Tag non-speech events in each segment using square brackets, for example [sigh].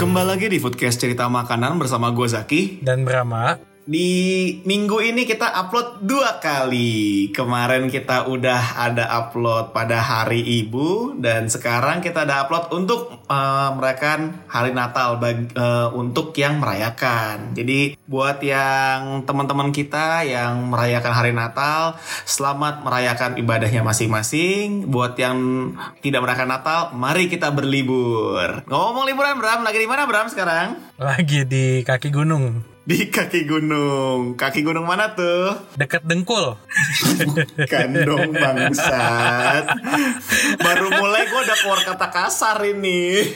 Kembali lagi di Foodcast Cerita Makanan bersama gue Zaki. Dan Brahma, Di minggu ini kita upload dua kali. Kemarin kita udah ada upload pada hari ibu dan sekarang kita ada upload untuk eh, merayakan hari Natal bag- eh, untuk yang merayakan. Jadi buat yang teman-teman kita yang merayakan hari Natal, selamat merayakan ibadahnya masing-masing. Buat yang tidak merayakan Natal, mari kita berlibur. Ngomong liburan Bram, lagi di mana Bram sekarang? lagi di kaki gunung, Di kaki gunung. Kaki gunung mana tuh? dekat dengkul. Kandong bangsat. Baru mulai gue udah keluar kata kasar ini.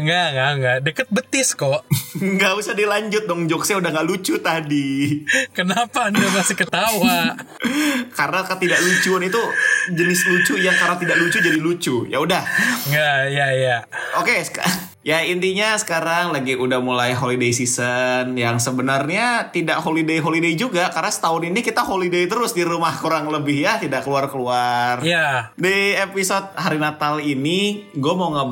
Enggak, enggak, enggak. Deket betis kok. Nggak usah dilanjut dong jokesnya udah nggak lucu tadi. Kenapa Anda masih ketawa? Karena ketidaklucuan itu jenis lucu yang karena tidak lucu jadi lucu. Ya udah. Enggak, ya, ya. Oke, ya intinya sekarang lagi udah mulai holiday season yang sebenarnya tidak holiday holiday juga karena setahun ini kita holiday terus di rumah kurang lebih ya tidak keluar keluar. Ya, Di episode hari Natal ini, gue mau ngebahas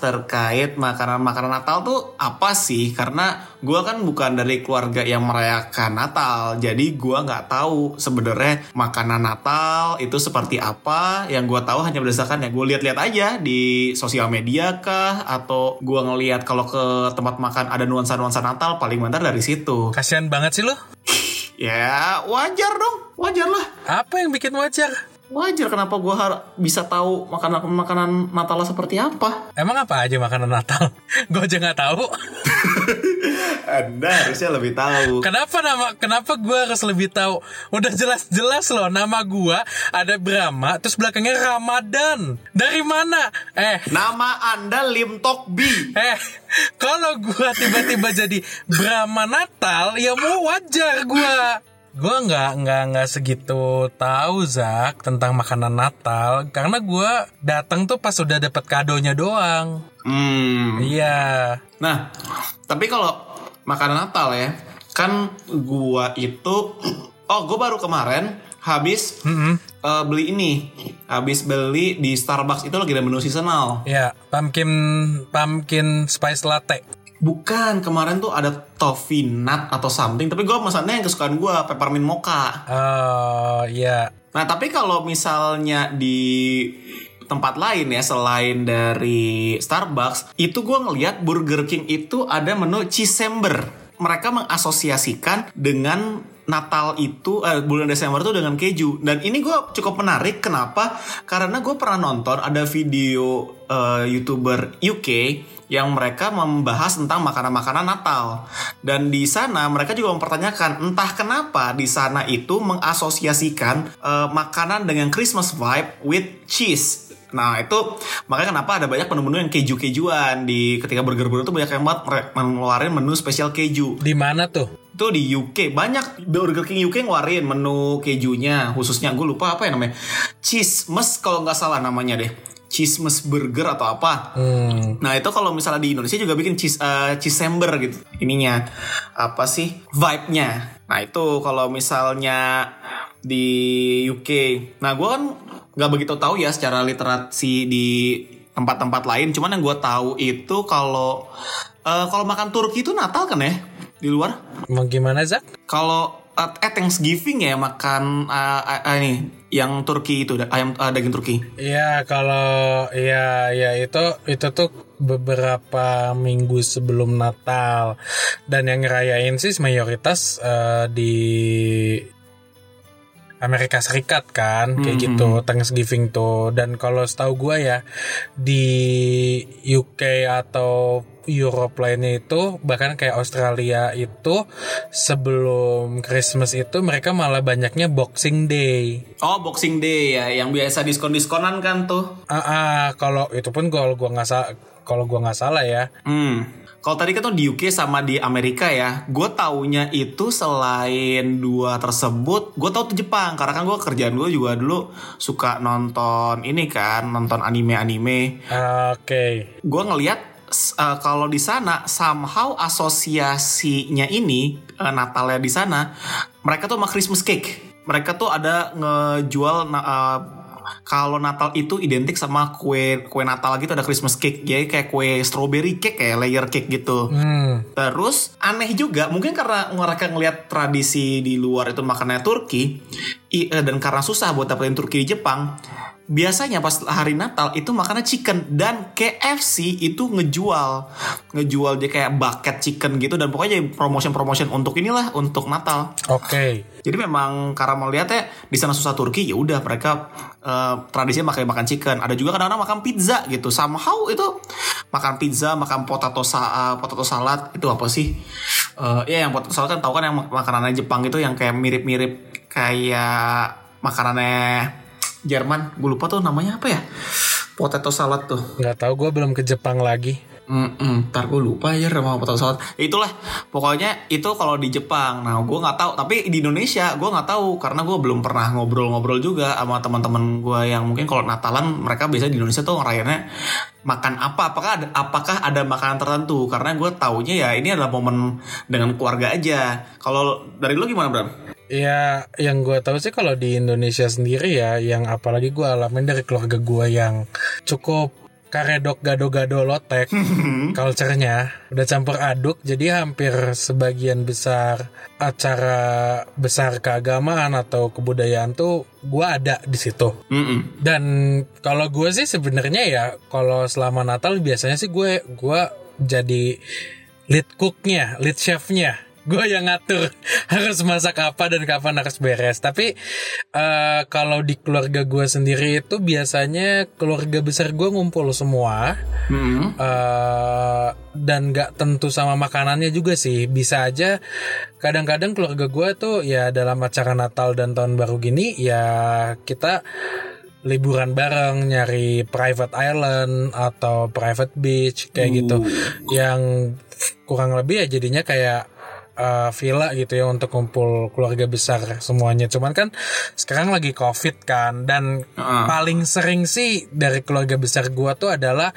terkait makanan-makanan Natal tuh apa sih? Karena gue kan bukan dari keluarga yang merayakan Natal, jadi gue nggak tahu sebenarnya makanan Natal itu seperti apa. Yang gue tahu hanya berdasarkan ya gue lihat-lihat aja di sosial media kah, atau gue ngelihat kalau ke tempat makan ada nuansa-nuansa Natal, paling bentar dari situ. kasihan banget sih lo. [laughs] Ya wajar dong, wajar lah. Apa yang bikin wajar? Wajar kenapa gue bisa tahu makanan-makanan Natal seperti apa. Emang apa aja makanan Natal? [laughs] Gue aja nggak tahu. [laughs] Anda harusnya lebih tahu. Kenapa nama? Kenapa gue harus lebih tahu? Udah jelas-jelas loh nama gue ada Brahma, terus belakangnya Ramadan. Dari mana? Eh, Nama Anda Lim Tok Bi. eh, kalau gue tiba-tiba jadi Brahma Natal, ya mau wajar gue. Gue nggak nggak nggak segitu tahu Zak tentang makanan Natal karena gue datang tuh pas udah dapet kadonya doang. Hmm. Iya. Nah, tapi kalau makanan Natal ya, kan gua itu, [clears throat] oh gua baru kemarin habis Mm-mm. eh, beli ini, habis beli di Starbucks itu lagi ada menu seasonal. Ya, pumpkin pumpkin spice latte. Bukan kemarin tuh ada toffee nut atau something, tapi gua pesannya yang kesukaan gua peppermint mocha. Oh, iya. Nah, tapi kalau misalnya di tempat lain ya selain dari Starbucks, itu gue ngeliat Burger King itu ada menu Cheesember. Mereka mengasosiasikan dengan Natal itu eh, bulan Desember itu dengan keju dan ini gue cukup menarik kenapa karena gue pernah nonton ada video eh, youtuber UK yang mereka membahas tentang makanan-makanan Natal. Dan di sana mereka juga mempertanyakan entah kenapa di sana itu mengasosiasikan eh, makanan dengan Christmas vibe with cheese. Nah itu makanya kenapa ada banyak menu-menu yang keju-kejuan. Di ketika burger-burger itu banyak yang banget ngeluarin menu spesial keju. Di mana tuh? itu di UK banyak Burger King UK ngeluarin menu kejunya. Khususnya gue lupa apa ya namanya. Cheese mes kalau nggak salah namanya deh cheese mes burger atau apa Hmm. Nah itu kalau misalnya di Indonesia juga bikin cheese uh, cheesember gitu ininya apa sih vibe-nya. Nah itu kalau misalnya di UK. Nah gue kan nggak begitu tahu ya secara literasi di tempat-tempat lain. Cuman yang gue tahu itu kalau uh, kalau makan Turki itu Natal kan ya di luar. Mau gimana Zak? Kalau uh, eh Thanksgiving ya makan uh, uh, ini yang Turki itu ayam uh, daging Turki. Iya kalau ya ya itu itu tuh beberapa minggu sebelum Natal dan yang ngerayain sih mayoritas eh, di Amerika Serikat kan kayak gitu Thanksgiving tuh dan kalau setahu gue ya di UK atau Europe lainnya itu bahkan kayak Australia itu sebelum Christmas itu mereka malah banyaknya Boxing Day. Oh, Boxing Day ya, yang biasa diskon-diskonan kan tuh. Ah, ah, kalau itu pun kalau gua nggak salah kalau gua nggak salah ya. Hmm. Kalau tadi kan tuh di UK sama di Amerika ya, gue taunya itu selain dua tersebut, gue tau tuh Jepang karena kan gue kerjaan gue juga dulu suka nonton ini kan, nonton anime-anime. Oke. Gue ngeliat uh, kalau di sana somehow asosiasinya ini uh, Natalnya di sana, mereka tuh sama Christmas cake. Mereka tuh ada ngejual uh, kalau Natal itu identik sama kue kue Natal gitu ada Christmas cake jadi kayak kue strawberry cake kayak layer cake gitu Hmm. terus aneh juga mungkin karena mereka ngelihat tradisi di luar itu makannya Turki eh, dan karena susah buat dapetin Turki di Jepang biasanya pas hari Natal itu makannya chicken dan KFC itu ngejual ngejual dia kayak bucket chicken gitu dan pokoknya promotion promotion untuk inilah untuk Natal Oke. jadi memang karena melihatnya di sana susah Turki ya udah mereka eh, tradisinya makan makan chicken. Ada juga kadang-kadang makan pizza gitu. Somehow itu makan pizza, makan potato sa eh, potato salad itu apa sih? Eh ya yang potato salad kan tahu kan yang mak- makanannya Jepang itu yang kayak mirip-mirip kayak makanannya Jerman. Gue lupa tuh namanya apa ya? Potato salad tuh. Nggak tahu gue belum ke Jepang lagi. Mm ntar gue lupa ya sama potato salad. Ya, itulah pokoknya itu kalau di Jepang. Nah gue nggak tahu. Tapi di Indonesia gue nggak tahu karena gue belum pernah ngobrol-ngobrol juga sama teman-teman gue yang mungkin kalau Natalan mereka biasa di Indonesia tuh ngerayainnya makan apa? Apakah ada apakah ada makanan tertentu? Karena gue taunya ya ini adalah momen dengan keluarga aja. Kalau dari lu gimana Bram? Ya, yang gue tahu sih kalau di Indonesia sendiri ya, yang apalagi gue alamin dari keluarga gue yang cukup karedok gado-gado lotek [laughs] culture-nya udah campur aduk jadi hampir sebagian besar acara besar keagamaan atau kebudayaan tuh gue ada di situ Mm-mm. dan kalau gue sih sebenarnya ya kalau selama Natal biasanya sih gue gue jadi lead cooknya, lead chefnya. Gue yang ngatur [laughs] harus masak apa dan kapan harus beres. Tapi eh, kalau di keluarga gue sendiri itu biasanya keluarga besar gue ngumpul semua Mm-mm. eh dan nggak tentu sama makanannya juga sih. Bisa aja kadang-kadang keluarga gue tuh ya dalam acara Natal dan Tahun Baru gini ya kita liburan bareng nyari private island atau private beach kayak gitu yang kurang lebih ya jadinya kayak uh, villa gitu ya untuk kumpul keluarga besar semuanya cuman kan sekarang lagi covid kan dan Heeh. paling sering sih dari keluarga besar gua tuh adalah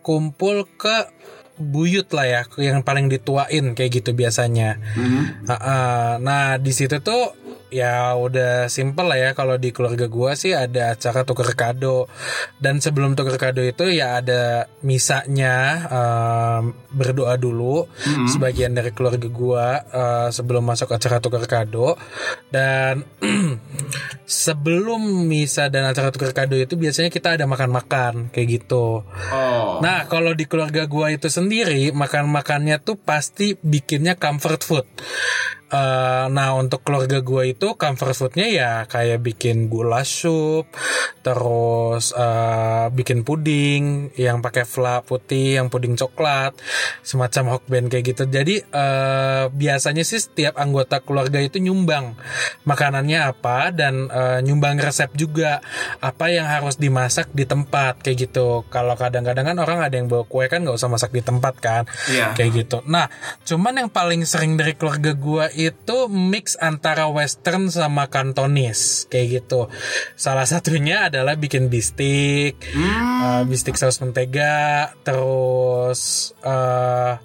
kumpul ke buyut lah ya yang paling dituain kayak gitu biasanya Mm-mm. Heeh. Nah di situ tuh ya udah simple lah ya kalau di keluarga gua sih ada acara tuker kado dan sebelum tuker kado itu ya ada misanya em, berdoa dulu sebagian dari keluarga gua eh, sebelum masuk acara tuker kado dan [clears throat] sebelum misa dan acara tuker kado itu biasanya kita ada makan-makan kayak gitu. Oh. Nah, kalau di keluarga gua itu sendiri, makan-makannya tuh pasti bikinnya comfort food. Eh, nah, untuk keluarga gua itu comfort foodnya ya kayak bikin gula sup, terus eh, bikin puding yang pakai fla putih, yang puding coklat, semacam hokben kayak gitu. Jadi eh, biasanya sih setiap anggota keluarga itu nyumbang makanannya apa dan eh, nyumbang resep juga apa yang harus dimasak di tempat kayak gitu. Kalau kadang-kadang kan orang ada yang bawa kue kan nggak usah masak di tempat kan, Iya. kayak gitu. Nah, cuman yang paling sering dari keluarga gua itu mix antara western sama kantonis kayak gitu. Salah satunya adalah bikin bistik, Hmm. uh, bistik saus mentega, terus uh,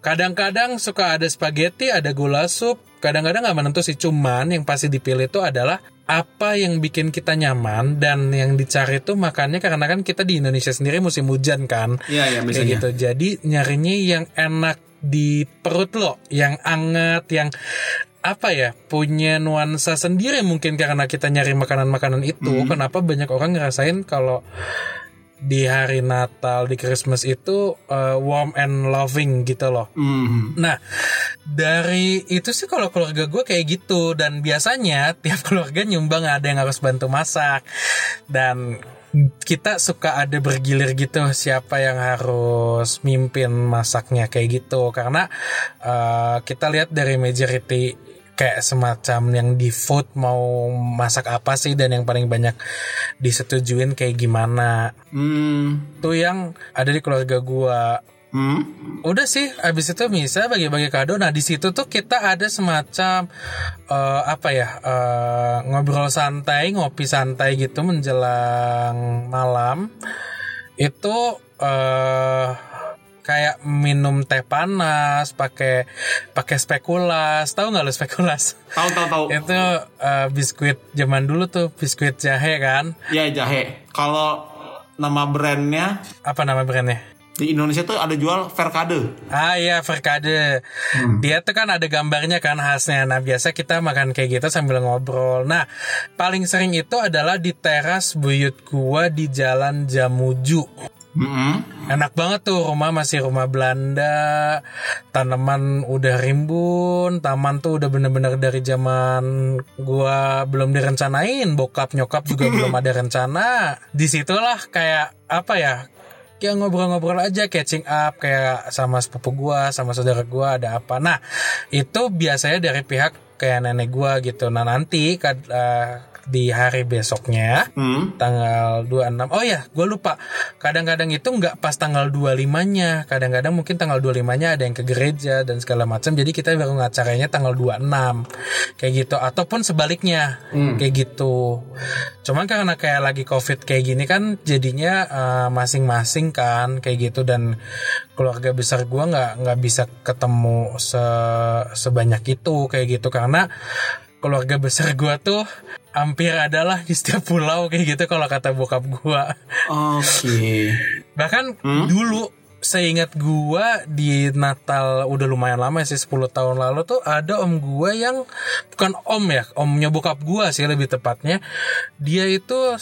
kadang-kadang suka ada spaghetti, ada gula sup, kadang-kadang nggak menentu sih. Cuman yang pasti dipilih itu adalah apa yang bikin kita nyaman dan yang dicari itu makannya karena kan kita di Indonesia sendiri musim hujan kan Iya, iya kayak gitu. Jadi nyarinya yang enak di perut lo, yang anget, yang apa ya punya nuansa sendiri mungkin karena kita nyari makanan-makanan itu. Hmm. Kenapa banyak orang ngerasain kalau di hari Natal di Christmas itu uh, warm and loving gitu loh. Hmm. Nah, dari itu sih kalau keluarga gue kayak gitu dan biasanya tiap [laughs] keluarga nyumbang ada yang harus bantu masak dan kita suka ada bergilir gitu siapa yang harus mimpin masaknya kayak gitu. Karena uh, kita lihat dari majority kayak semacam yang di vote mau masak apa sih dan yang paling banyak disetujuin kayak gimana. Hmm. tuh yang ada di keluarga gua Hmm. udah sih abis itu bisa bagi-bagi kado. Nah di situ tuh kita ada semacam eh, apa ya eh, ngobrol santai ngopi santai gitu menjelang malam. Itu eh kayak minum teh panas pakai pakai spekulas. Tahu nggak lo spekulas? Tahu tahu tahu. itu eh, biskuit zaman dulu tuh biskuit jahe kan? Ya jahe. Kalau nama brandnya? Apa nama brandnya di Indonesia tuh ada jual Verkade. Ah iya Verkade. Dia tuh kan ada gambarnya kan khasnya. Nah biasa kita makan kayak gitu sambil ngobrol. Nah paling sering itu adalah di teras buyut gua di jalan Jamuju. Hmm. Enak banget tuh rumah masih rumah Belanda. Tanaman udah rimbun Taman tuh udah bener-bener dari zaman gua belum direncanain. Bokap nyokap juga [laughs] belum ada rencana. Di situlah kayak apa ya kayak ngobrol-ngobrol aja catching up kayak sama sepupu gua sama saudara gua ada apa. Nah itu biasanya dari pihak kayak nenek gua gitu. Nah nanti kad- eh, di hari besoknya Hmm. tanggal 26 oh ya gue lupa. Kadang-kadang itu nggak pas tanggal 25-nya kadang-kadang mungkin tanggal 25-nya ada yang ke gereja dan segala macam. Jadi kita baru ngacaranya tanggal 26 kayak gitu. Ataupun sebaliknya. Kayak gitu. Cuman karena kayak lagi covid kayak gini kan jadinya eh, masing-masing kan kayak gitu. Dan keluarga besar gua nggak nggak bisa ketemu se- sebanyak itu kayak gitu karena keluarga besar gua tuh hampir adalah di setiap pulau kayak gitu kalau kata bokap gua. Oke. Bahkan dulu seingat gua di Natal udah lumayan lama sih 10 tahun lalu tuh ada om gua yang bukan om ya, omnya bokap gua sih lebih tepatnya. Dia itu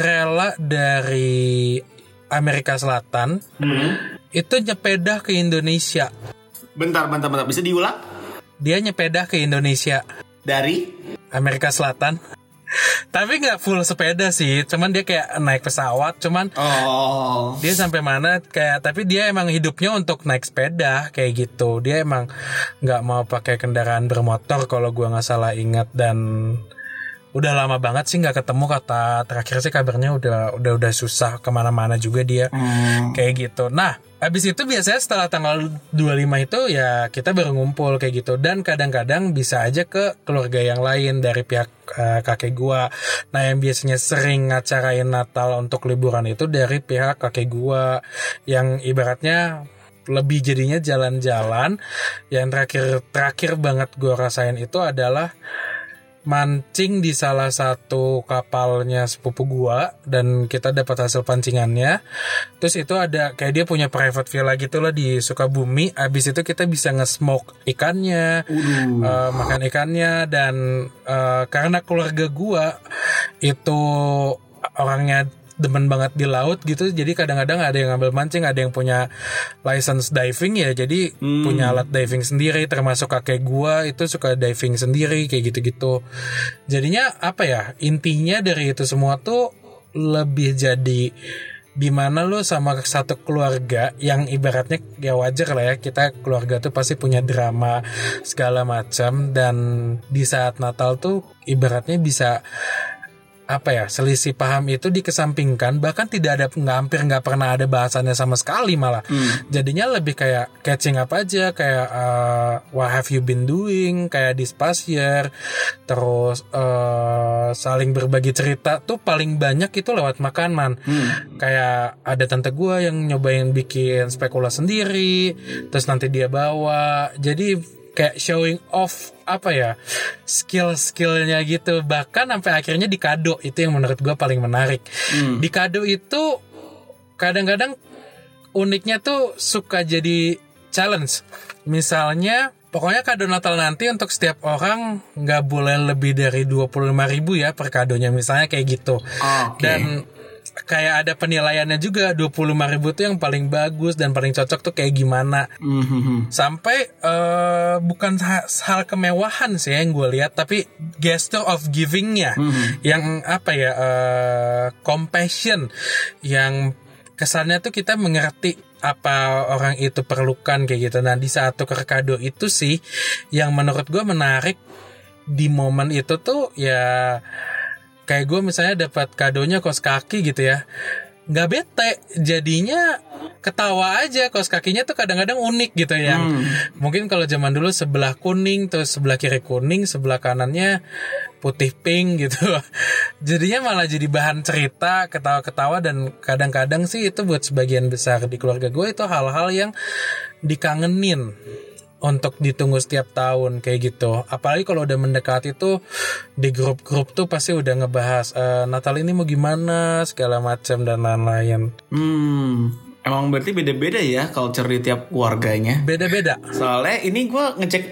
rela dari Amerika Selatan Hmm. Itu nyepedah ke Indonesia. Bentar, bentar, bentar. Bisa diulang? Dia nyepedah ke Indonesia. Dari? Amerika Selatan. Tapi nggak full sepeda sih, cuman dia kayak naik pesawat, cuman Oh. dia sampai mana kayak tapi dia emang hidupnya untuk naik sepeda kayak gitu. Dia emang nggak mau pakai kendaraan bermotor kalau gua nggak salah ingat dan udah lama banget sih nggak ketemu kata terakhir sih kabarnya udah udah udah susah ke mana-mana juga dia Hmm. kayak gitu. Nah, habis itu biasanya setelah tanggal 25 itu ya kita baru ngumpul kayak gitu dan kadang-kadang bisa aja ke keluarga yang lain dari pihak eh, kakek gua. Nah, yang biasanya sering ngacarain Natal untuk liburan itu dari pihak kakek gua yang ibaratnya lebih jadinya jalan-jalan. Yang terakhir terakhir banget gua rasain itu adalah mancing di salah satu kapalnya sepupu gua dan kita dapat hasil pancingannya. Terus itu ada kayak dia punya private villa gitu lah di Sukabumi. Abis itu kita bisa nge-smoke ikannya, Uduh. eh, makan ikannya dan eh, karena keluarga gua itu orangnya demen banget di laut gitu jadi kadang-kadang ada yang ngambil mancing ada yang punya license diving ya jadi punya alat diving sendiri termasuk kakek gua itu suka diving sendiri kayak gitu-gitu. Jadinya apa ya intinya dari itu semua tuh lebih jadi di mana lu sama satu keluarga yang ibaratnya ya wajar lah ya kita keluarga tuh pasti punya drama segala macam dan di saat Natal tuh ibaratnya bisa apa ya selisih paham itu dikesampingkan bahkan tidak ada nggak hampir nggak pernah ada bahasannya sama sekali malah. Jadinya lebih kayak catching up aja kayak uh, what have you been doing? Kayak this past year. Terus uh, saling berbagi cerita tuh paling banyak itu lewat makanan kayak ada tante gua yang nyobain bikin spekula sendiri terus nanti dia bawa. Jadi kayak showing off apa ya skill-skillnya gitu. Bahkan sampai akhirnya di kado itu yang menurut gue paling menarik. Di kado itu kadang-kadang uniknya tuh suka jadi challenge. Misalnya pokoknya kado Natal nanti untuk setiap orang nggak boleh lebih dari 25.000 ribu ya per kadonya. Misalnya kayak gitu. Oke. dan kayak ada penilaiannya juga 25 ribu tuh yang paling bagus dan paling cocok tuh kayak gimana. Mhm. sampai eh, bukan ha- hal kemewahan sih yang gue lihat tapi gesture of givingnya. Yang apa ya eh, compassion. Yang kesannya tuh kita mengerti apa orang itu perlukan kayak gitu. Nah di saat tuker kado itu sih yang menurut gue menarik di momen itu tuh ya kayak gue misalnya dapat kadonya kos kaki gitu ya nggak bete. Jadinya ketawa aja kos kakinya tuh kadang-kadang unik gitu yang mungkin kalau zaman dulu sebelah kuning terus sebelah kiri kuning sebelah kanannya putih pink gitu. [laughs] Jadinya malah jadi bahan cerita ketawa-ketawa dan kadang-kadang sih itu buat sebagian besar di keluarga gue itu hal-hal yang dikangenin untuk ditunggu setiap tahun kayak gitu. Apalagi kalau udah mendekati tuh di grup-grup tuh pasti udah ngebahas "Eh, Natal ini mau gimana segala macam dan lain-lain. Hmm, emang berarti beda-beda ya culture di tiap keluarganya. Beda-beda. Soalnya ini gue ngecek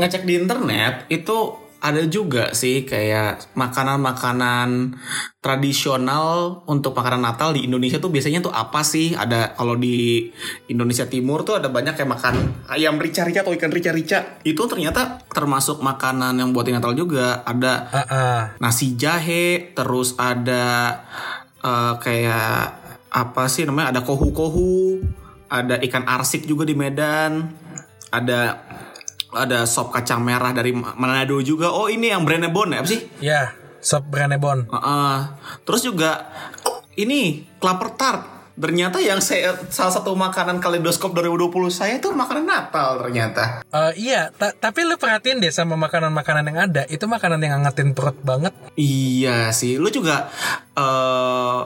ngecek di internet itu ada juga sih kayak makanan-makanan tradisional untuk makanan Natal di Indonesia tuh biasanya tuh apa sih? Ada kalau di Indonesia Timur tuh ada banyak kayak makan ayam rica-rica atau ikan rica-rica. Itu ternyata termasuk makanan yang buat Natal juga. Ada Ah, ah. nasi jahe, terus ada eh, kayak apa sih namanya? Ada kohu-kohu, ada ikan arsik juga di Medan, ada ada sop kacang merah dari Manado juga. Oh ini yang Brenebon ya apa sih? Ya, sop Brenebon. Heeh. terus juga ini klaper tart. Ternyata yang saya salah satu makanan kaleidoskop 2020 saya itu makanan Natal ternyata. Eh, iya, ta- tapi lu perhatiin deh sama makanan-makanan yang ada, itu makanan yang ngangetin perut banget. Iya sih, lu juga eh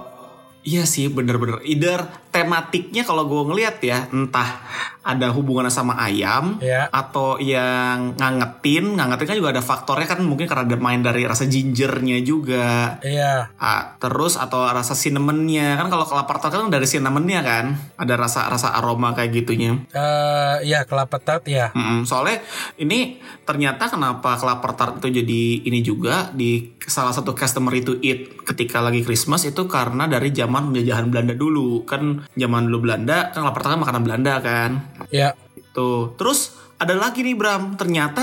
iya sih bener-bener. Either tematiknya kalau gue ngeliat ya, entah ada hubungannya sama ayam Ya. atau yang ngangetin, ngangetin kan juga ada faktornya kan mungkin karena ada main dari rasa gingernya juga. Iya, Ah, terus atau rasa cinnamonnya kan kalau kelapa tart kan dari cinnamonnya kan ada rasa rasa aroma kayak gitunya. Eh, ya kelapa tart ya. Mm-mm, soalnya ini ternyata kenapa kelapa tart itu jadi ini juga di salah satu customer itu eat ketika lagi Christmas itu karena dari zaman penjajahan Belanda dulu kan zaman dulu Belanda kan kelapa tart kan makanan Belanda kan Ya, itu terus ada lagi nih Bram ternyata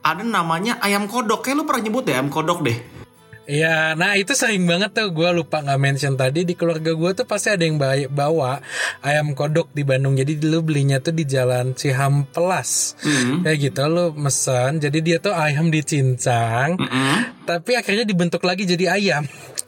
ada namanya ayam kodok kayak lu pernah nyebut ya ayam kodok deh Iya, nah itu sering banget tuh gue lupa nggak mention tadi di keluarga gue tuh pasti ada yang bawa, ayam kodok di Bandung. Jadi dulu belinya tuh di Jalan Cihampelas. Hmm. Kayak gitu lo mesen. Jadi dia tuh ayam dicincang, Mm-mm. tapi akhirnya dibentuk lagi jadi ayam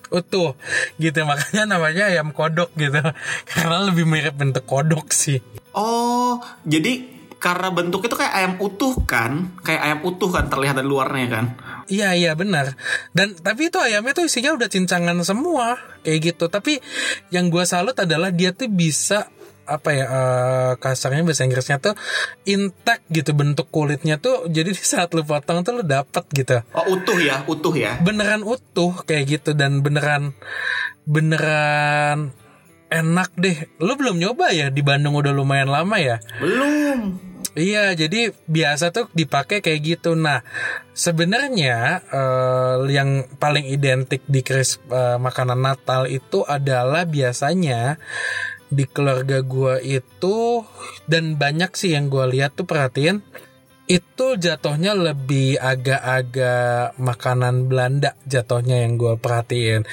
utuh gitu makanya namanya ayam kodok gitu [laughs] karena lebih mirip bentuk kodok sih Oh, jadi karena bentuknya itu kayak ayam utuh kan? Kayak ayam utuh kan terlihat dari luarnya kan? Iya iya benar. Dan tapi itu ayamnya tuh isinya udah cincangan semua kayak gitu. Tapi yang gua salut adalah dia tuh bisa apa ya eh, kasarnya bahasa Inggrisnya tuh intact gitu bentuk kulitnya tuh jadi [laughs] di saat lu potong tuh lu dapet gitu Oh, utuh ya, utuh ya. beneran utuh kayak gitu dan beneran beneran enak deh lu belum nyoba ya di Bandung udah lumayan lama ya Belum. Iya, jadi biasa tuh dipakai kayak gitu. Nah, sebenarnya eh, yang paling identik di kris eh, makanan Natal itu adalah biasanya di keluarga gua itu dan banyak sih yang gua lihat tuh perhatiin itu jatuhnya lebih agak-agak makanan Belanda jatuhnya yang gua perhatiin.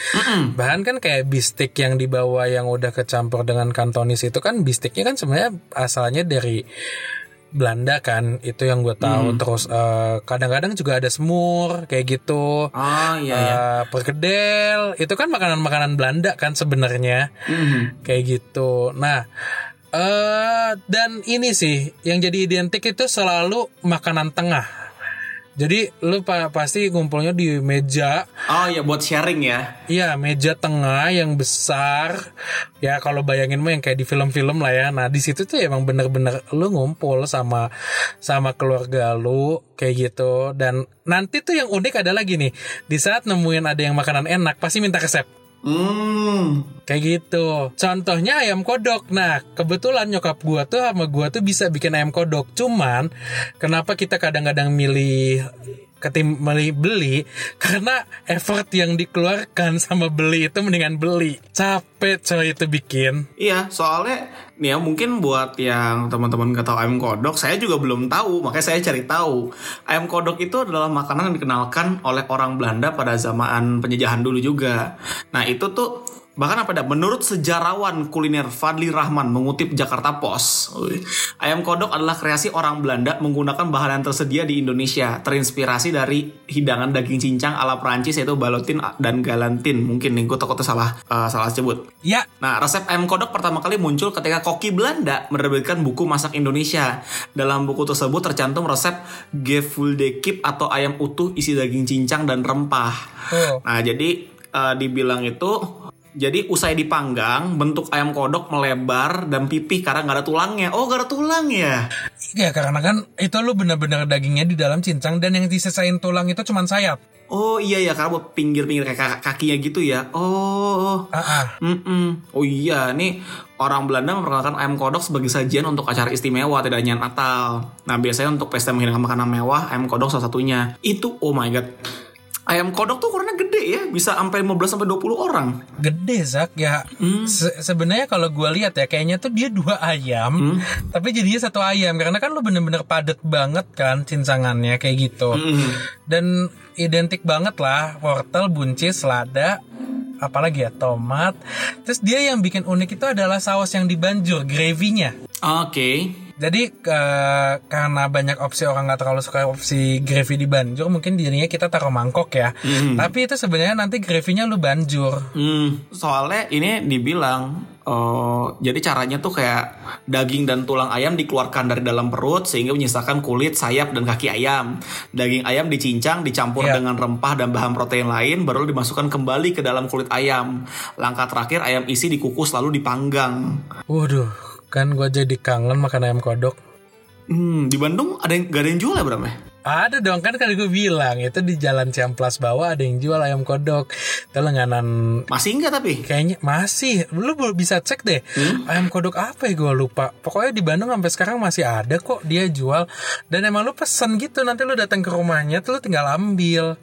Bahkan kan kayak bistik yang dibawa yang udah kecampur dengan kantonis itu kan bistiknya kan sebenarnya asalnya dari Belanda kan itu yang gue tahu. Terus eh, kadang-kadang juga ada semur kayak gitu. Oh iya ya. Eh, perkedel. Itu kan makanan-makanan Belanda kan sebenarnya. Mhm. kayak gitu. Nah eh dan ini sih yang jadi identik itu selalu makanan tengah jadi lu pa- pasti ngumpulnya di meja. Oh iya buat sharing ya. Iya meja tengah yang besar. Ya kalau bayangin mah yang kayak di film-film lah ya. Nah di situ tuh emang bener-bener lu ngumpul sama sama keluarga lu kayak gitu. Dan nanti tuh yang unik ada lagi nih. Di saat nemuin ada yang makanan enak pasti minta resep Hmm. kayak gitu. Contohnya ayam kodok. Nah kebetulan nyokap gua tuh sama gua tuh bisa bikin ayam kodok. Cuman kenapa kita kadang-kadang milih ketim beli beli karena effort yang dikeluarkan sama beli itu mendingan beli capek coy itu bikin Iya, soalnya nih ya mungkin buat yang teman-teman nggak tahu ayam kodok, saya juga belum tahu, makanya saya cari tahu. Ayam kodok itu adalah makanan yang dikenalkan oleh orang Belanda pada zaman penjajahan dulu juga. Nah itu tuh bahkan apa dah? Menurut sejarawan kuliner Fadli Rahman mengutip Jakarta Post, ayam kodok adalah kreasi orang Belanda menggunakan bahan yang tersedia di Indonesia, terinspirasi dari hidangan daging cincang ala Prancis yaitu balotin dan galantin. Mungkin nih gue takutnya salah eh, salah sebut. ya Nah, resep ayam kodok pertama kali muncul ketika koki Belanda menerbitkan buku masak Indonesia. Dalam buku tersebut tercantum resep gefuldekip atau ayam utuh isi daging cincang dan rempah. tuh Nah, jadi eh, dibilang itu jadi usai dipanggang, bentuk ayam kodok melebar dan pipih karena nggak ada tulangnya. Oh, nggak ada tulang ya? ya karena kan itu lu bener-bener dagingnya di dalam cincang dan yang disesain tulang itu cuman sayap Oh iya ya, karena buat pinggir-pinggir kayak kakinya gitu ya. Oh, ah ah. Mm-mm. Oh iya, nih orang Belanda memperkenalkan ayam kodok sebagai sajian untuk acara istimewa, tidak hanya Natal. Nah, biasanya untuk pesta menghidangkan makanan mewah, ayam kodok salah satunya. Itu, oh my god. Ayam kodok tuh ukurannya ya, bisa sampai 15 sampai 20 orang. gede Zak ya. Se- sebenarnya kalau gua lihat ya kayaknya tuh dia dua ayam tapi jadinya satu ayam. Karena kan lu bener-bener padet banget kan cincangannya kayak gitu. Dan identik banget lah wortel buncis lada apalagi ya tomat. Terus dia yang bikin unik itu adalah saus yang dibanjur gravy-nya. Oke. Jadi eh, karena banyak opsi orang nggak terlalu suka opsi gravy di banjur mungkin jadinya kita taruh mangkok ya tapi itu sebenarnya nanti gravy-nya lu banjur Hmm, soalnya ini dibilang eh, jadi caranya tuh kayak daging dan tulang ayam dikeluarkan dari dalam perut sehingga menyisakan kulit, sayap dan kaki ayam. Daging ayam dicincang, dicampur Iya. dengan rempah dan bahan protein lain baru dimasukkan kembali ke dalam kulit ayam. Langkah terakhir ayam isi dikukus lalu dipanggang. Waduh, kan gue jadi kangen makan ayam kodok. Hmm, di Bandung ada yang gak ada yang jual ya Bram ya? Ada dong kan kan gue bilang itu di Jalan Ciamplas bawah ada yang jual ayam kodok. Itu lenganan Masih enggak tapi? kayaknya masih. Lu bisa cek deh. Ayam kodok apa ya gue lupa. Pokoknya di Bandung sampai sekarang masih ada kok dia jual. Dan emang lu pesen gitu nanti lu datang ke rumahnya tuh lu tinggal ambil.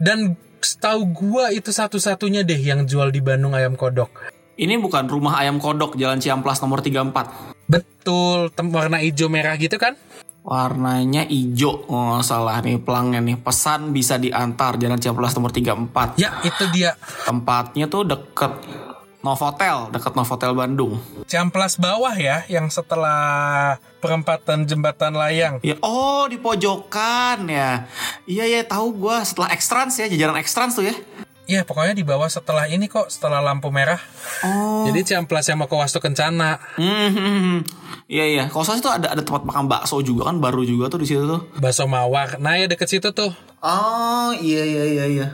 Dan setahu gua itu satu-satunya deh yang jual di Bandung ayam kodok. Ini bukan rumah ayam kodok Jalan Ciamplas nomor 34. Betul, warna hijau merah gitu kan? Warnanya hijau. Oh, salah nih pelangnya nih. Pesan bisa diantar Jalan Ciamplas nomor 34. Ya, itu dia. Tempatnya tuh deket Novotel, deket Novotel Bandung. Ciamplas bawah ya, yang setelah perempatan jembatan layang. Ya, oh di pojokan ya. Iya ya tahu gua setelah Extrans ya, jajaran Extrans tuh ya. Iya, pokoknya di bawah setelah ini kok, setelah lampu merah. Oh. Jadi Ciamplas yang mau ke Wastu Kencana. Hmm, iya iya. Kalau salah itu ada ada tempat makan bakso juga kan baru juga tuh di situ tuh. Bakso Mawar. Nah, ya deket situ tuh. Oh iya iya iya iya.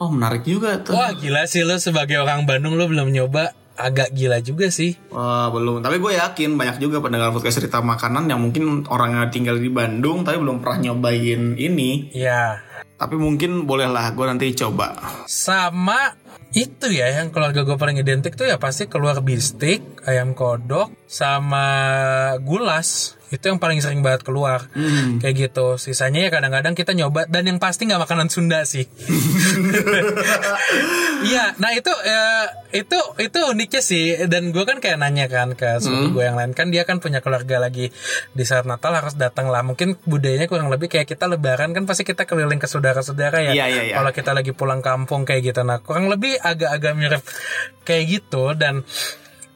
Oh menarik juga tuh. Wah, gila sih lo sebagai orang Bandung lo belum nyoba. Agak gila juga sih. Wah belum, tapi gue yakin banyak juga pendengar podcast cerita makanan yang mungkin orang yang tinggal di Bandung tapi belum pernah nyobain ini. Ya, Tapi mungkin bolehlah gue nanti coba. sama itu ya yang keluarga gue paling identik tuh ya pasti keluar bistik, ayam kodok, sama gulas. Itu yang paling sering banget keluar. Kayak gitu. Sisanya ya kadang-kadang kita nyoba dan yang pasti nggak makanan Sunda sih. [laughs] Iya, nah itu eh, itu itu uniknya sih dan gue kan kayak nanya kan ke sepupu gue yang lain kan dia kan punya keluarga lagi di saat Natal harus datang lah mungkin budayanya kurang lebih kayak kita Lebaran kan pasti kita keliling ke saudara-saudara ya Iya, iya, iya. kalau kita lagi pulang kampung kayak gitu nah kurang lebih agak-agak mirip kayak gitu dan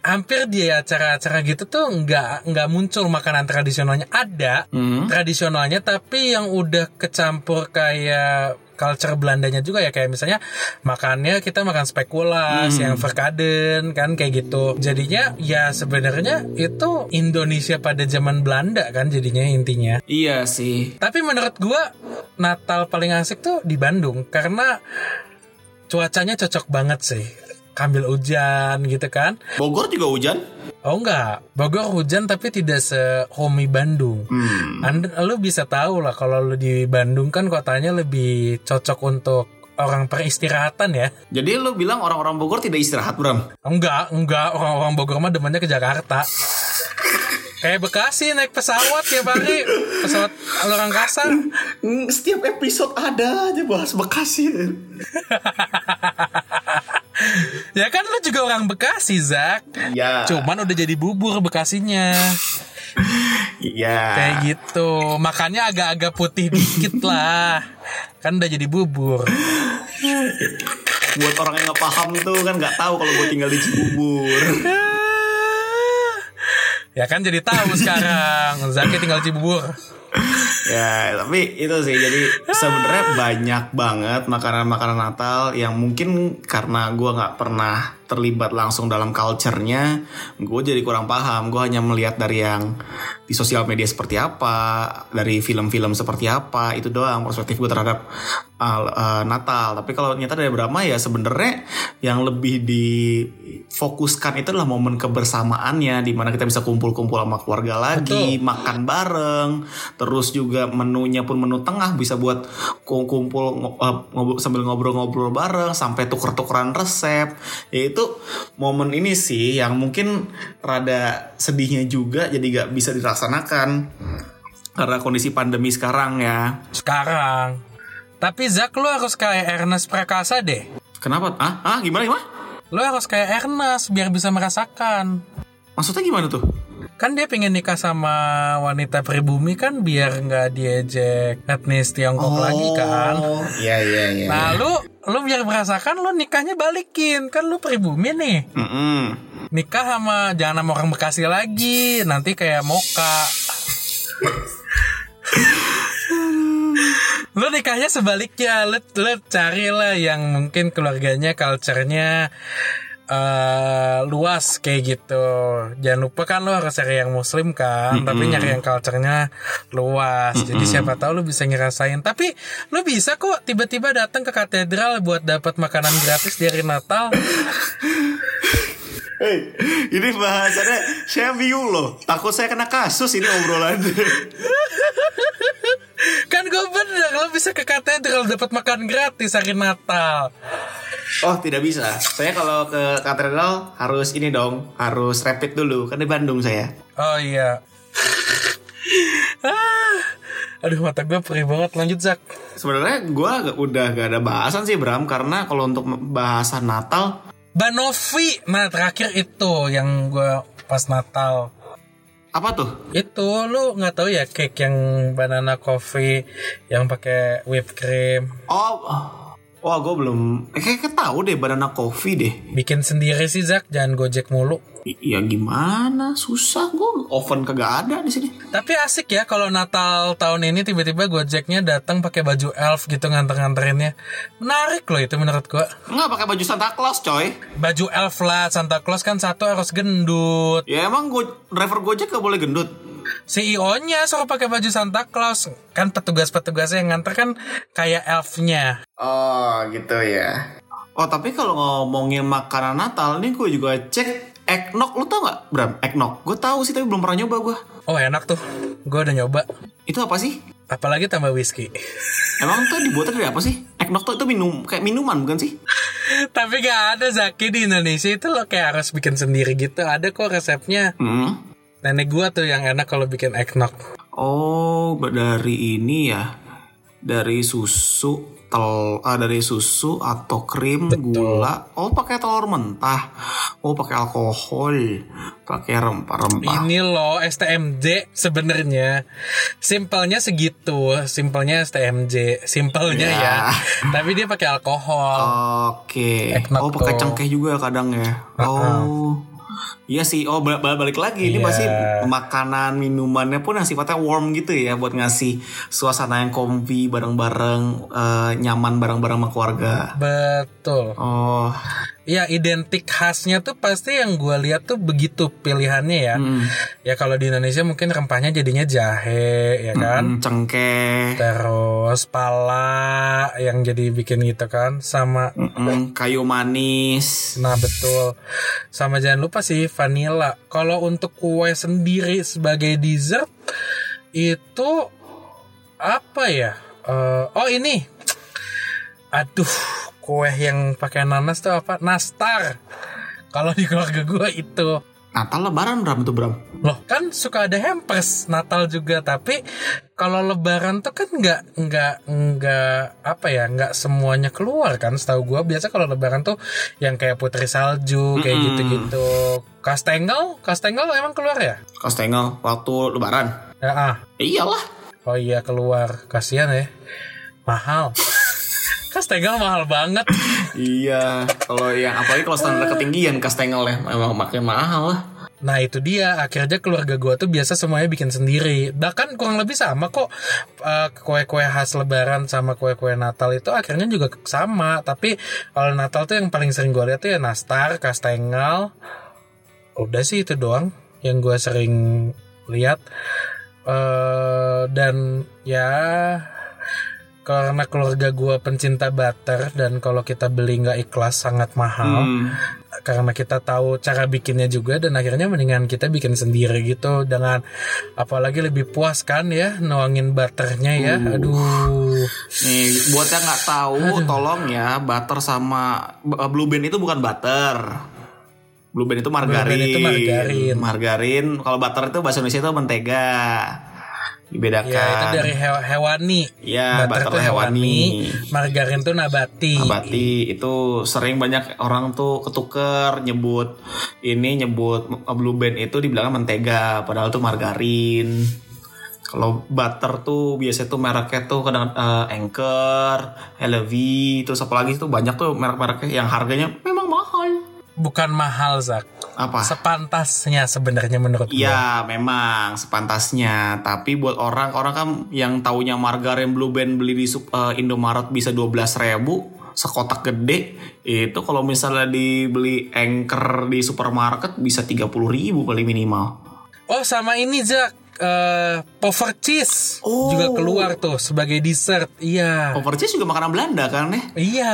hampir di acara-acara gitu tuh nggak nggak muncul makanan tradisionalnya. Ada Hmm. tradisionalnya tapi yang udah kecampur kayak culture Belandanya juga ya. Kayak misalnya makannya kita makan spekulas yang verkaden kan kayak gitu. Jadinya ya sebenarnya itu Indonesia pada zaman Belanda kan jadinya intinya. Iya sih. tapi menurut gua Natal paling asik tuh di Bandung. Karena cuacanya cocok banget sih kambil hujan gitu kan Bogor juga hujan? Oh enggak, Bogor hujan tapi tidak se-homey Bandung. Hmm. Anda, lu bisa tahu lah kalau lu di Bandung kan kotanya lebih cocok untuk orang peristirahatan ya. Jadi lu bilang orang-orang Bogor tidak istirahat, Bram? Enggak, enggak orang-orang Bogor mah demennya ke Jakarta. Kayak Bekasi naik pesawat tiap hari pesawat luar angkasa. Mm, Setiap episode ada aja bahas Bekasi. [laughs] Ya kan lu juga orang Bekasi, Zak. Ya. Cuman udah jadi bubur Bekasinya. Iya. Kayak gitu. Makannya agak-agak putih dikit lah. Kan udah jadi bubur. Buat orang yang nggak paham tuh kan nggak tahu kalau gue tinggal di Cibubur. [laughs] Ya kan jadi tahu sekarang. [laughs] Zaki tinggal di Cibubur. ya tapi itu sih jadi sebenarnya banyak banget makanan-makanan Natal yang mungkin karena gue nggak pernah terlibat langsung dalam culture-nya gue jadi kurang paham gue hanya melihat dari yang di sosial media seperti apa dari film-film seperti apa itu doang perspektif gue terhadap uh, uh, Natal tapi kalau ternyata dari Brahma ya sebenarnya yang lebih difokuskan itu adalah momen kebersamaannya di mana kita bisa kumpul-kumpul sama keluarga lagi Betul. makan bareng. Terus juga menunya pun menu tengah bisa buat ku- kumpul eh, ngobrol, sambil ngobrol-ngobrol bareng sampai tuker-tukeran resep. Ya itu momen ini sih yang mungkin rada sedihnya juga jadi gak bisa dilaksanakan karena kondisi pandemi sekarang ya. Sekarang. Tapi Zak lu harus kayak Ernest Prakasa deh. kenapa? Ah ah gimana gimana Lu harus kayak Ernest biar bisa merasakan. maksudnya gimana tuh Kan dia pengen nikah sama wanita pribumi kan biar nggak diejek etnis Tiongkok lagi kan. iya iya iya Nah lu lu biar merasakan lu nikahnya balikin kan lu pribumi nih. Mm-mm. Nikah sama jangan sama orang Bekasi lagi nanti kayak Moka. [laughs] lu nikahnya sebaliknya. Lu, lu carilah yang mungkin keluarganya culture-nya eh, luas kayak gitu. Jangan lupa kan lu harus cari yang muslim kan tapi nyari yang culture-nya luas. Jadi siapa tahu lu bisa ngerasain. Tapi lu bisa kok tiba-tiba datang ke katedral buat dapat makanan gratis dari Natal. [laughs] Hei, ini bahasannya saya bingung loh. Takut saya kena kasus ini obrolan. [laughs] kan gue bener lu bisa ke katedral dapat makan gratis hari Natal. Oh, tidak bisa. Saya kalau ke katedral harus ini dong, harus rapid dulu. Kan di Bandung saya. oh iya. Ah, aduh mata gue perih banget. Lanjut Zak. Sebenarnya gue udah gak ada bahasan sih Bram. Karena kalau untuk bahasan Natal Banovi. Nah terakhir itu yang gue pas Natal apa tuh? itu lu nggak tahu ya cake yang banana coffee yang pakai whipped cream Oh, wah gue belum. Eh, kayak tahu deh banana coffee deh. bikin sendiri sih Zak jangan gojek mulu Ya gimana? Susah gue oven kagak ada di sini. tapi asik ya kalau Natal tahun ini tiba-tiba gojeknya datang pakai baju elf gitu nganter-nganterinnya menarik loh itu menurut gua Nggak pakai baju Santa Claus coy. baju elf lah Santa Claus kan satu harus gendut Ya emang gue driver Gojek gak boleh gendut. CEO-nya suruh pakai baju Santa Claus kan petugas-petugasnya yang nganter kan kayak elfnya Oh gitu ya. Oh tapi kalau ngomongin makanan Natal nih gue juga cek eggnog lu tau nggak Bram? Eggnog. Gue tahu sih tapi belum pernah nyoba gue oh enak tuh. Gue udah nyoba. Itu apa sih? Apalagi tambah whisky. Emang tuh dibuatnya dari apa sih? Eggnog tuh itu minum kayak minuman bukan sih? [laughs] Tapi gak ada Zaki di Indonesia itu lo kayak harus bikin sendiri gitu. Ada kok resepnya. Hmm. nenek gua tuh yang enak kalau bikin eggnog. Oh dari ini ya. Dari susu tel ah, dari susu atau krim gula oh pakai telur mentah oh pakai alkohol pakai rempah-rempah Ini loh STMJ sebenarnya simpelnya segitu, simpelnya STMJ, simpelnya Ya. ya. Tapi dia pakai alkohol. Oke. Eggnog Oh, pakai cengkeh juga kadang ya. Oh. Iya sih. Oh, bal- bal- balik lagi. Ini Iya. pasti makanan minumannya pun yang sifatnya warm gitu ya buat ngasih suasana yang comfy bareng-bareng eh, nyaman bareng-bareng sama keluarga. Betul. Oh. Ya identik khasnya tuh pasti yang gua lihat tuh begitu pilihannya ya. Hmm. Ya kalau di Indonesia mungkin rempahnya jadinya jahe ya kan. Hmm, cengkeh. Terus pala yang jadi bikin gitu kan sama Mm-mm, kayu manis. Nah betul Sama jangan lupa sih vanilla. Kalau untuk kue sendiri sebagai dessert Itu Apa ya? Eh, Oh ini. Aduh Kue yang pakai nanas tuh apa? Nastar. Kalau di keluarga gue itu. Natal lebaran Bram tuh Bram. Loh kan suka ada hampers. Natal juga tapi kalau Lebaran tuh kan nggak nggak nggak apa ya nggak semuanya keluar kan setahu gua biasa kalau Lebaran tuh yang kayak putri salju kayak gitu-gitu. Kastengel Kastengel emang keluar ya? Kostengel waktu lebaran. Ya ah. Eh, iyalah. Oh iya keluar kasihan ya mahal. [laughs] Kastengel mahal banget. Iya, kalau yang apalagi kalau standar ketinggian Kastengel ya memang makin mahal lah. Nah itu dia akhirnya keluarga gua tuh biasa semuanya bikin sendiri. Bahkan kurang lebih sama kok eh, kue-kue khas Lebaran sama kue-kue Natal itu akhirnya juga sama. Tapi kalau Natal tuh yang paling sering gua lihat tuh ya nastar, kastengel. Udah sih itu doang yang gua sering lihat. eh dan ya karena keluarga gua pencinta butter dan kalau kita beli nggak ikhlas sangat mahal Hmm. karena kita tahu cara bikinnya juga dan akhirnya mendingan kita bikin sendiri gitu dengan apalagi lebih puas kan ya nuangin butternya ya aduh Nih, buat yang nggak tahu, tolong ya, butter sama uh, blue band itu bukan butter. Blue band itu margarin. Band itu margarin. Margarin. Kalau butter itu bahasa Indonesia itu mentega. Dibedakan. ya itu dari hew- hewani Ya, butter butter hewani hewani. margarin tuh nabati Abati itu sering banyak orang tuh ketuker nyebut ini nyebut blue band itu dibilang mentega padahal tuh margarin. Kalau butter tuh biasanya tuh mereknya tuh kadang uh, Anchor, Helvetii, terus apa lagi tuh banyak tuh merek-mereknya yang harganya memang mahal. bukan mahal Zak Apa? sepantasnya sebenarnya menurut gue Iya, memang sepantasnya. Tapi buat orang-orang kan yang taunya margarin Blue Band beli di eh, Indomaret bisa 12.000 ribu sekotak gede itu kalau misalnya dibeli anchor di supermarket bisa 30.000 ribu paling minimal. oh sama ini Zak eh pover cheese Oh. juga keluar tuh sebagai dessert iya Overcheese juga makanan Belanda kan ya? Iya,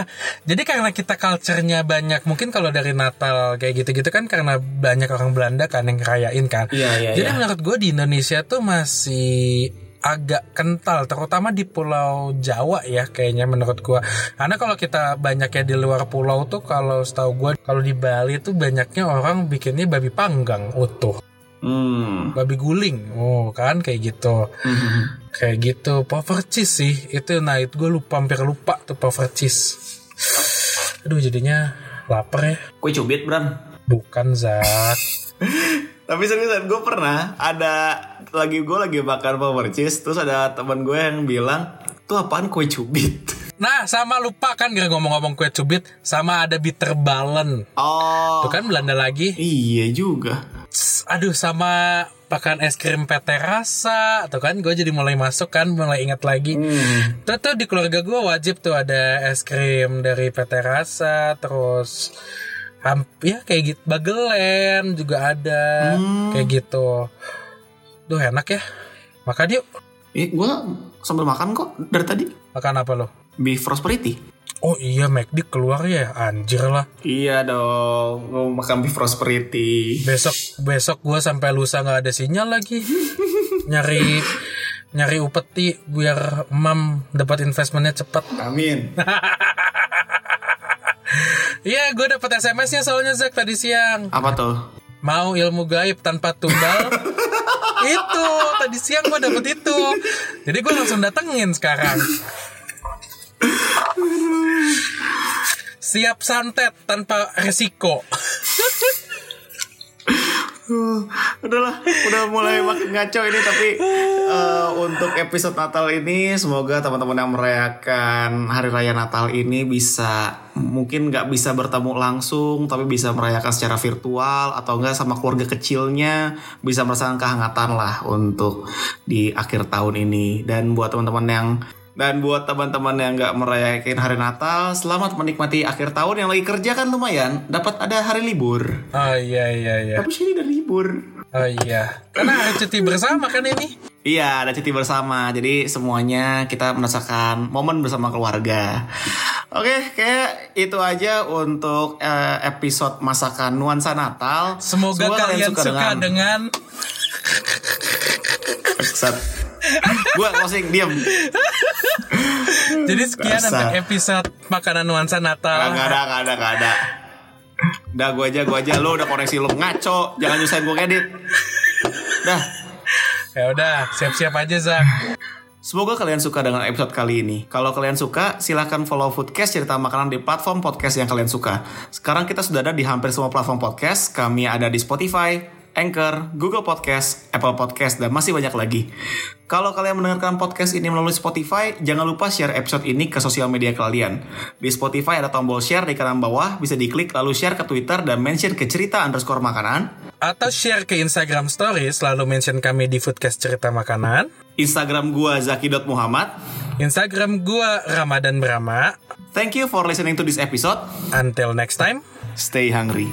jadi karena kita culture-nya banyak, mungkin kalau dari Natal kayak gitu-gitu kan karena banyak orang Belanda kan yang ngerayain kan. Iya, iya, Jadi iya. menurut gue di Indonesia tuh masih agak kental, terutama di Pulau Jawa ya kayaknya menurut gue. Karena kalau kita banyak ya di luar pulau tuh kalau setahu gue kalau di Bali tuh banyaknya orang bikinnya babi panggang utuh, Hmm. babi guling, oh kan kayak gitu. Kayak gitu, power cheese sih. Itu nah itu gue lupa hampir lupa tuh power cheese. Aduh jadinya lapar ya. Kue cubit, Bram. Bukan Zak. [laughs] Tapi seriusan gue pernah ada lagi gue lagi makan power cheese terus ada teman gue yang bilang tuh apaan kue cubit. [laughs] Nah sama lupa kan gak ngomong-ngomong kue cubit sama ada bitter balen. Oh. Tuh kan Belanda lagi. Iya juga. Aduh sama makan es krim PT rasa tuh kan gue jadi mulai masuk kan mulai ingat lagi Hmm. tuh tuh di keluarga gue wajib tuh ada es krim dari PT rasa terus ya kayak gitu bagelen juga ada Hmm. kayak gitu duh enak ya makan yuk Eh, gue sambil makan kok dari tadi. makan apa lo Beef prosperity. Oh iya McD keluar ya anjir lah Iya dong, gue makan beef prosperity. besok besok gue sampai lusa nggak ada sinyal lagi [laughs] nyari nyari upeti biar mam dapat investmentnya cepat Amin. [laughs] Iya, gue dapet SMS-nya soalnya Zak tadi siang. Apa tuh? Mau ilmu gaib tanpa tumbal? [laughs] itu tadi siang gue dapet itu. Jadi gue langsung datengin sekarang. Siap santet tanpa resiko. [laughs] Udahlah, udah mulai makin ngaco ini tapi eh, untuk episode Natal ini semoga teman-teman yang merayakan hari raya Natal ini bisa mungkin nggak bisa bertemu langsung tapi bisa merayakan secara virtual atau enggak sama keluarga kecilnya bisa merasakan kehangatan lah untuk di akhir tahun ini dan buat teman-teman yang dan buat teman-teman yang nggak merayakan hari Natal, selamat menikmati akhir tahun yang lagi kerja kan lumayan, dapat ada hari libur. Oh iya iya iya. Tapi sini udah libur. Oh iya. Karena hari cuti bersama kan ini. Iya, ada cuti bersama. Jadi semuanya kita merasakan momen bersama keluarga. Oke, kayak itu aja untuk eh, episode masakan nuansa Natal. Semoga kalian suka, dengan... Bangsat. Gua closing diam. Jadi sekian Dasar. untuk episode makanan nuansa Natal. Gak ada, gak ada, gak ada. Udah gue aja, gue aja. Lo udah koneksi lo ngaco. Jangan nyusahin gue edit. Dah. Ya udah, siap-siap aja Zak. Semoga kalian suka dengan episode kali ini. Kalau kalian suka, silahkan follow Foodcast cerita makanan di platform podcast yang kalian suka. Sekarang kita sudah ada di hampir semua platform podcast. Kami ada di Spotify, Anchor, Google Podcast, Apple Podcast, dan masih banyak lagi. Kalau kalian mendengarkan podcast ini melalui Spotify, jangan lupa share episode ini ke sosial media kalian. Di Spotify ada tombol share di kanan bawah, bisa diklik lalu share ke Twitter dan mention ke cerita underscore makanan. Atau share ke Instagram Stories, lalu mention kami di Foodcast Cerita Makanan. Instagram gua zaki.muhammad. Instagram gua Ramadan Brahma. Thank you for listening to this episode. Until next time. Stay hungry.